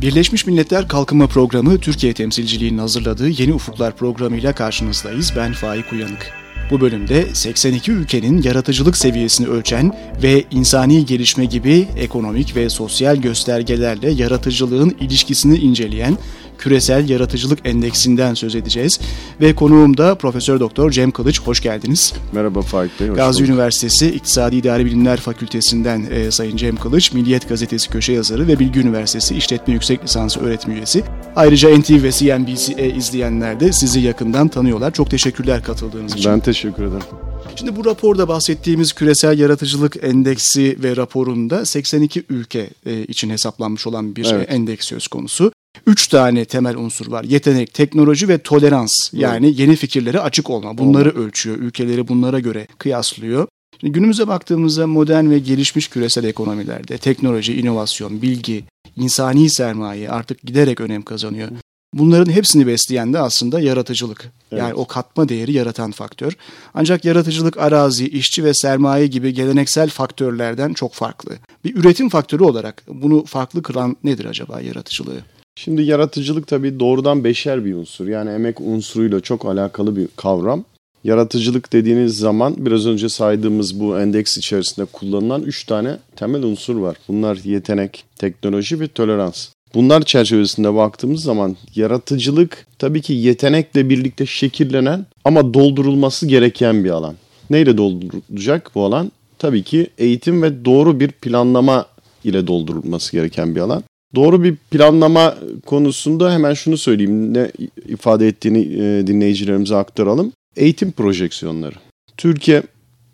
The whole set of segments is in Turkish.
Birleşmiş Milletler Kalkınma Programı Türkiye temsilciliğinin hazırladığı Yeni Ufuklar programıyla karşınızdayız. Ben Faik Uyanık. Bu bölümde 82 ülkenin yaratıcılık seviyesini ölçen ve insani gelişme gibi ekonomik ve sosyal göstergelerle yaratıcılığın ilişkisini inceleyen Küresel Yaratıcılık Endeksinden söz edeceğiz. Ve konuğum da Profesör Doktor Cem Kılıç. Hoş geldiniz. Merhaba Faik Bey. Hoş Gazi bulduk. Üniversitesi İktisadi İdari Bilimler Fakültesinden e, Sayın Cem Kılıç, Milliyet Gazetesi köşe yazarı ve Bilgi Üniversitesi İşletme Yüksek Lisansı öğretim üyesi. Ayrıca NTV ve CNBC izleyenler de sizi yakından tanıyorlar. Çok teşekkürler katıldığınız için. Ben teşekkür ederim. Şimdi bu raporda bahsettiğimiz küresel yaratıcılık endeksi ve raporunda 82 ülke e, için hesaplanmış olan bir evet. endeks söz konusu. Üç tane temel unsur var. Yetenek, teknoloji ve tolerans. Yani evet. yeni fikirlere açık olma. Bunları Olma. ölçüyor. Ülkeleri bunlara göre kıyaslıyor. Şimdi günümüze baktığımızda modern ve gelişmiş küresel ekonomilerde teknoloji, inovasyon, bilgi, insani sermaye artık giderek önem kazanıyor. Bunların hepsini besleyen de aslında yaratıcılık. Evet. Yani o katma değeri yaratan faktör. Ancak yaratıcılık arazi, işçi ve sermaye gibi geleneksel faktörlerden çok farklı. Bir üretim faktörü olarak bunu farklı kılan nedir acaba yaratıcılığı? Şimdi yaratıcılık tabii doğrudan beşer bir unsur. Yani emek unsuruyla çok alakalı bir kavram. Yaratıcılık dediğiniz zaman biraz önce saydığımız bu endeks içerisinde kullanılan üç tane temel unsur var. Bunlar yetenek, teknoloji ve tolerans. Bunlar çerçevesinde baktığımız zaman yaratıcılık tabii ki yetenekle birlikte şekillenen ama doldurulması gereken bir alan. Neyle doldurulacak bu alan? Tabii ki eğitim ve doğru bir planlama ile doldurulması gereken bir alan. Doğru bir planlama konusunda hemen şunu söyleyeyim. Ne ifade ettiğini e, dinleyicilerimize aktaralım. Eğitim projeksiyonları. Türkiye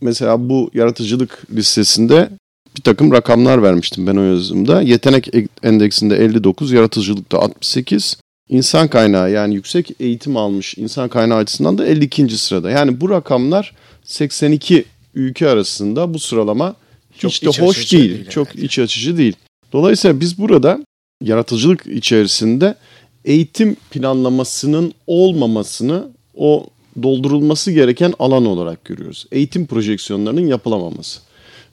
mesela bu yaratıcılık listesinde bir takım rakamlar vermiştim ben o yazımda. Yetenek endeksinde 59, yaratıcılıkta 68, insan kaynağı yani yüksek eğitim almış insan kaynağı açısından da 52. sırada. Yani bu rakamlar 82 ülke arasında bu sıralama çok hiç de hoş değil, değil çok evet. iç açıcı değil. Dolayısıyla biz burada yaratıcılık içerisinde eğitim planlamasının olmamasını o doldurulması gereken alan olarak görüyoruz. Eğitim projeksiyonlarının yapılamaması.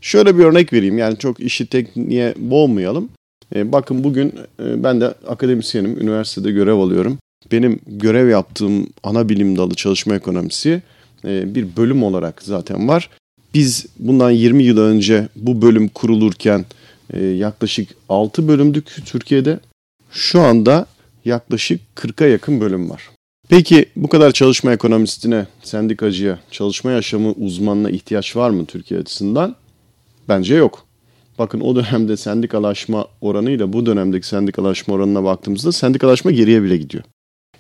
Şöyle bir örnek vereyim yani çok işi tekniğe boğmayalım. E, bakın bugün e, ben de akademisyenim, üniversitede görev alıyorum. Benim görev yaptığım ana bilim dalı çalışma ekonomisi e, bir bölüm olarak zaten var. Biz bundan 20 yıl önce bu bölüm kurulurken yaklaşık 6 bölümdük Türkiye'de. Şu anda yaklaşık 40'a yakın bölüm var. Peki bu kadar çalışma ekonomistine, sendikacıya, çalışma yaşamı uzmanına ihtiyaç var mı Türkiye açısından? Bence yok. Bakın o dönemde sendikalaşma oranıyla bu dönemdeki sendikalaşma oranına baktığımızda sendikalaşma geriye bile gidiyor.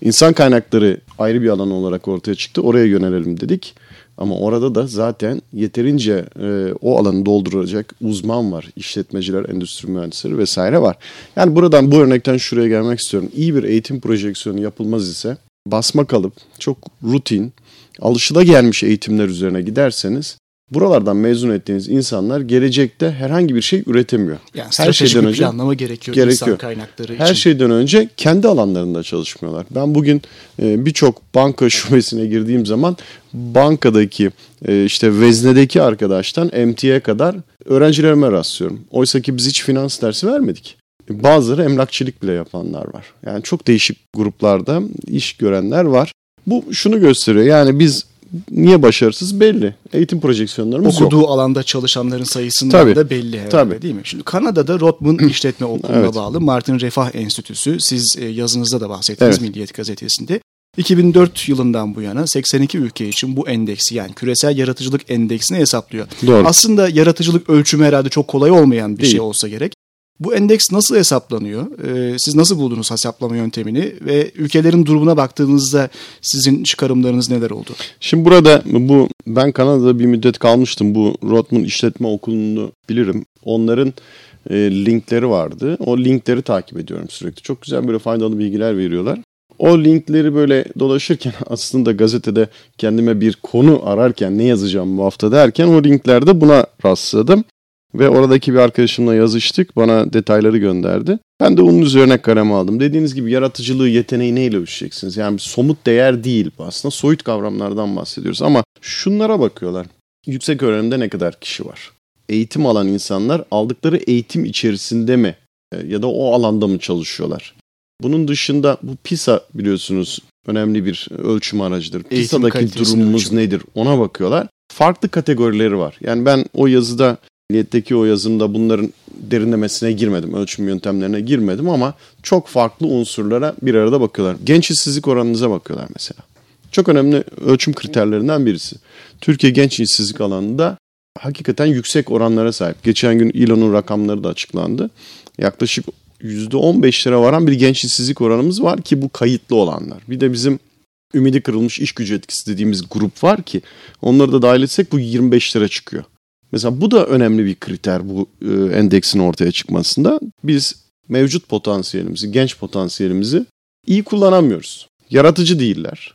İnsan kaynakları ayrı bir alan olarak ortaya çıktı. Oraya yönelelim dedik. Ama orada da zaten yeterince e, o alanı dolduracak uzman var. İşletmeciler, endüstri mühendisleri vesaire var. Yani buradan bu örnekten şuraya gelmek istiyorum. İyi bir eğitim projeksiyonu yapılmaz ise basma kalıp çok rutin, alışılagelmiş eğitimler üzerine giderseniz buralardan mezun ettiğiniz insanlar gelecekte herhangi bir şey üretemiyor. Yani her şeyden önce planlama gerekiyor, gerekiyor insan kaynakları Her şeyden önce kendi alanlarında çalışmıyorlar. Ben bugün e, birçok banka şubesine girdiğim zaman bankadaki e, işte veznedeki arkadaştan MT'ye kadar öğrencilerime rastlıyorum. Oysa ki biz hiç finans dersi vermedik. Bazıları emlakçılık bile yapanlar var. Yani çok değişik gruplarda iş görenler var. Bu şunu gösteriyor. Yani biz niye başarısız belli. Eğitim projeksiyonlarımız Okuduğu yok. alanda çalışanların sayısından tabii, da belli herhalde tabii. değil mi? Şimdi Kanada'da Rotman İşletme Okulu'na evet. bağlı Martin Refah Enstitüsü. Siz e, yazınızda da bahsettiniz evet. Milliyet Gazetesi'nde. 2004 yılından bu yana 82 ülke için bu endeksi yani küresel yaratıcılık endeksini hesaplıyor. Doğru. Aslında yaratıcılık ölçümü herhalde çok kolay olmayan bir Değil. şey olsa gerek. Bu endeks nasıl hesaplanıyor? Ee, siz nasıl buldunuz hesaplama yöntemini ve ülkelerin durumuna baktığınızda sizin çıkarımlarınız neler oldu? Şimdi burada bu ben Kanada'da bir müddet kalmıştım. Bu Rotman İşletme Okulu'nu bilirim. Onların e, linkleri vardı. O linkleri takip ediyorum sürekli. Çok güzel böyle faydalı bilgiler veriyorlar. O linkleri böyle dolaşırken aslında gazetede kendime bir konu ararken ne yazacağım bu hafta derken o linklerde buna rastladım. Ve oradaki bir arkadaşımla yazıştık. Bana detayları gönderdi. Ben de onun üzerine kaleme aldım. Dediğiniz gibi yaratıcılığı, yeteneği neyle ölçeceksiniz? Yani somut değer değil aslında. Soyut kavramlardan bahsediyoruz. Ama şunlara bakıyorlar. Yüksek öğrenimde ne kadar kişi var? Eğitim alan insanlar aldıkları eğitim içerisinde mi e, ya da o alanda mı çalışıyorlar? Bunun dışında bu PISA biliyorsunuz önemli bir ölçüm aracıdır. PISA'daki durumumuz ölçüm. nedir ona bakıyorlar. Farklı kategorileri var. Yani ben o yazıda Niyetteki o yazımda bunların derinlemesine girmedim, ölçüm yöntemlerine girmedim ama çok farklı unsurlara bir arada bakıyorlar. Genç işsizlik oranınıza bakıyorlar mesela. Çok önemli ölçüm kriterlerinden birisi. Türkiye genç işsizlik alanında hakikaten yüksek oranlara sahip. Geçen gün İLO'nun rakamları da açıklandı. Yaklaşık %15'lere varan bir genç işsizlik oranımız var ki bu kayıtlı olanlar. Bir de bizim ümidi kırılmış iş gücü etkisi dediğimiz grup var ki onları da dahil etsek bu 25'lere çıkıyor. Mesela bu da önemli bir kriter bu e, endeksin ortaya çıkmasında. Biz mevcut potansiyelimizi, genç potansiyelimizi iyi kullanamıyoruz. Yaratıcı değiller.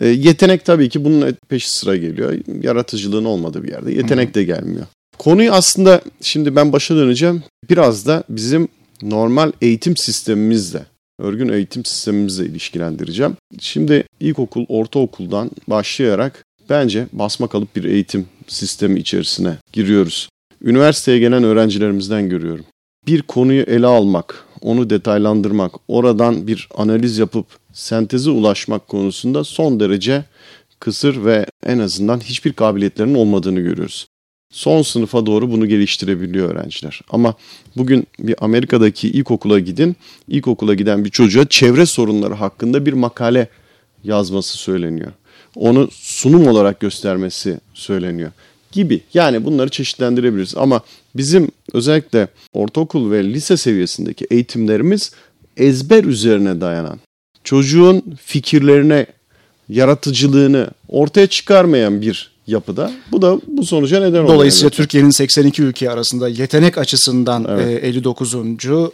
E, yetenek tabii ki bunun peşi sıra geliyor. Yaratıcılığın olmadığı bir yerde yetenek de gelmiyor. Konuyu aslında şimdi ben başa döneceğim. Biraz da bizim normal eğitim sistemimizle, örgün eğitim sistemimizle ilişkilendireceğim. Şimdi ilkokul, ortaokuldan başlayarak bence basma kalıp bir eğitim sistemi içerisine giriyoruz. Üniversiteye gelen öğrencilerimizden görüyorum. Bir konuyu ele almak, onu detaylandırmak, oradan bir analiz yapıp senteze ulaşmak konusunda son derece kısır ve en azından hiçbir kabiliyetlerinin olmadığını görüyoruz. Son sınıfa doğru bunu geliştirebiliyor öğrenciler. Ama bugün bir Amerika'daki ilkokula gidin, ilkokula giden bir çocuğa çevre sorunları hakkında bir makale yazması söyleniyor onu sunum olarak göstermesi söyleniyor gibi. Yani bunları çeşitlendirebiliriz ama bizim özellikle ortaokul ve lise seviyesindeki eğitimlerimiz ezber üzerine dayanan, çocuğun fikirlerine, yaratıcılığını ortaya çıkarmayan bir yapıda. Bu da bu sonuca neden oluyor. Dolayısıyla Türkiye'nin 82 ülke arasında yetenek açısından evet. 59.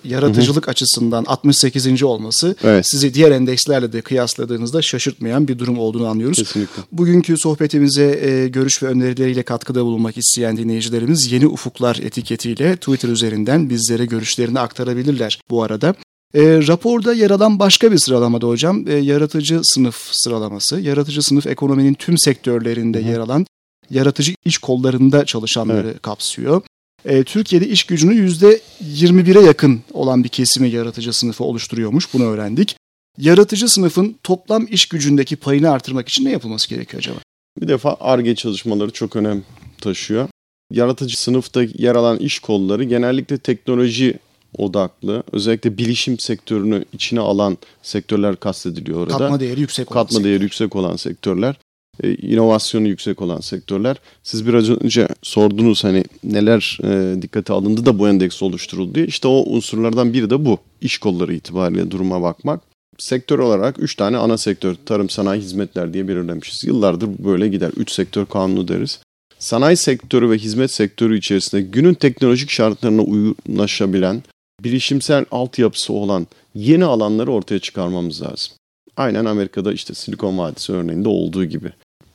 yaratıcılık Hı-hı. açısından 68. olması evet. sizi diğer endekslerle de kıyasladığınızda şaşırtmayan bir durum olduğunu anlıyoruz. Kesinlikle. Bugünkü sohbetimize e, görüş ve önerileriyle katkıda bulunmak isteyen dinleyicilerimiz Yeni Ufuklar etiketiyle Twitter üzerinden bizlere görüşlerini aktarabilirler bu arada. E, raporda yer alan başka bir sıralamada hocam e, yaratıcı sınıf sıralaması. Yaratıcı sınıf ekonominin tüm sektörlerinde Hı. yer alan yaratıcı iş kollarında çalışanları evet. kapsıyor. E, Türkiye'de iş gücünün %21'e yakın olan bir kesimi yaratıcı sınıfı oluşturuyormuş. Bunu öğrendik. Yaratıcı sınıfın toplam iş gücündeki payını artırmak için ne yapılması gerekiyor acaba? Bir defa ARGE çalışmaları çok önem taşıyor. Yaratıcı sınıfta yer alan iş kolları genellikle teknoloji odaklı, özellikle bilişim sektörünü içine alan sektörler kastediliyor orada. Katma değeri yüksek olan Katma değeri yüksek olan sektörler, e, inovasyonu yüksek olan sektörler. Siz biraz önce sordunuz hani neler e, dikkate alındı da bu endeks oluşturuldu diye. İşte o unsurlardan biri de bu. İş kolları itibariyle duruma bakmak. Sektör olarak 3 tane ana sektör, tarım, sanayi, hizmetler diye belirlemişiz. Yıllardır böyle gider. 3 sektör kanunu deriz sanayi sektörü ve hizmet sektörü içerisinde günün teknolojik şartlarına uyumlaşabilen, bilişimsel altyapısı olan yeni alanları ortaya çıkarmamız lazım. Aynen Amerika'da işte Silikon Vadisi örneğinde olduğu gibi.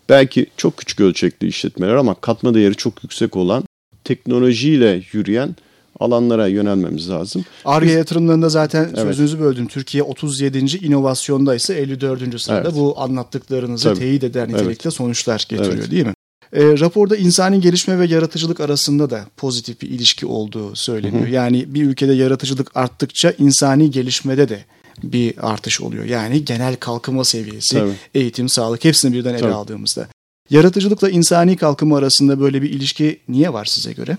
Belki çok küçük ölçekli işletmeler ama katma değeri çok yüksek olan teknolojiyle yürüyen alanlara yönelmemiz lazım. ARGE yatırımlarında zaten evet. sözünüzü böldüm. Türkiye 37. inovasyonda ise 54. sırada evet. bu anlattıklarınızı Tabii. teyit eder nitelikte evet. sonuçlar getiriyor evet. değil mi? E, raporda insani gelişme ve yaratıcılık arasında da pozitif bir ilişki olduğu söyleniyor. Hı hı. Yani bir ülkede yaratıcılık arttıkça insani gelişmede de bir artış oluyor. Yani genel kalkınma seviyesi, Tabii. eğitim, sağlık hepsini birden ele Tabii. aldığımızda. Yaratıcılıkla insani kalkınma arasında böyle bir ilişki niye var size göre?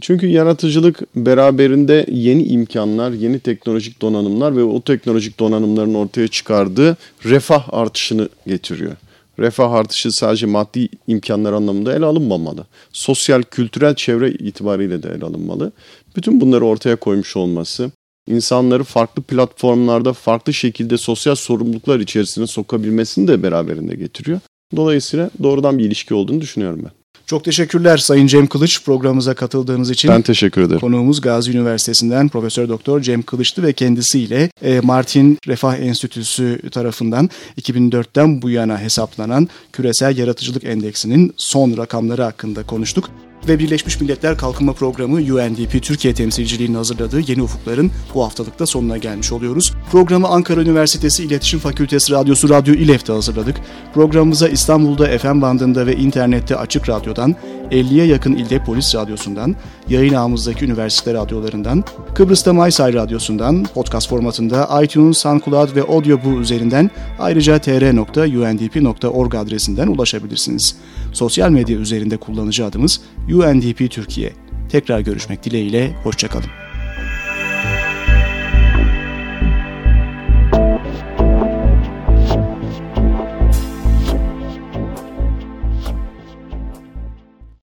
Çünkü yaratıcılık beraberinde yeni imkanlar, yeni teknolojik donanımlar ve o teknolojik donanımların ortaya çıkardığı refah artışını getiriyor refah artışı sadece maddi imkanlar anlamında ele alınmamalı. Sosyal, kültürel çevre itibariyle de ele alınmalı. Bütün bunları ortaya koymuş olması, insanları farklı platformlarda farklı şekilde sosyal sorumluluklar içerisine sokabilmesini de beraberinde getiriyor. Dolayısıyla doğrudan bir ilişki olduğunu düşünüyorum ben. Çok teşekkürler Sayın Cem Kılıç programımıza katıldığınız için. Ben teşekkür ederim. Konuğumuz Gazi Üniversitesi'nden Profesör Doktor Cem Kılıç'tı ve kendisiyle e, Martin Refah Enstitüsü tarafından 2004'ten bu yana hesaplanan küresel yaratıcılık endeksinin son rakamları hakkında konuştuk ve Birleşmiş Milletler Kalkınma Programı UNDP Türkiye temsilciliğinin hazırladığı Yeni Ufukların bu haftalıkta sonuna gelmiş oluyoruz. Programı Ankara Üniversitesi İletişim Fakültesi Radyosu Radyo İLEF'te hazırladık. Programımıza İstanbul'da FM bandında ve internette Açık Radyo'dan 50'ye yakın ilde polis radyosundan, yayın ağımızdaki üniversite radyolarından, Kıbrıs'ta MySay radyosundan, podcast formatında iTunes, SoundCloud ve Audioboo üzerinden ayrıca tr.undp.org adresinden ulaşabilirsiniz. Sosyal medya üzerinde kullanıcı adımız UNDP Türkiye. Tekrar görüşmek dileğiyle, hoşçakalın.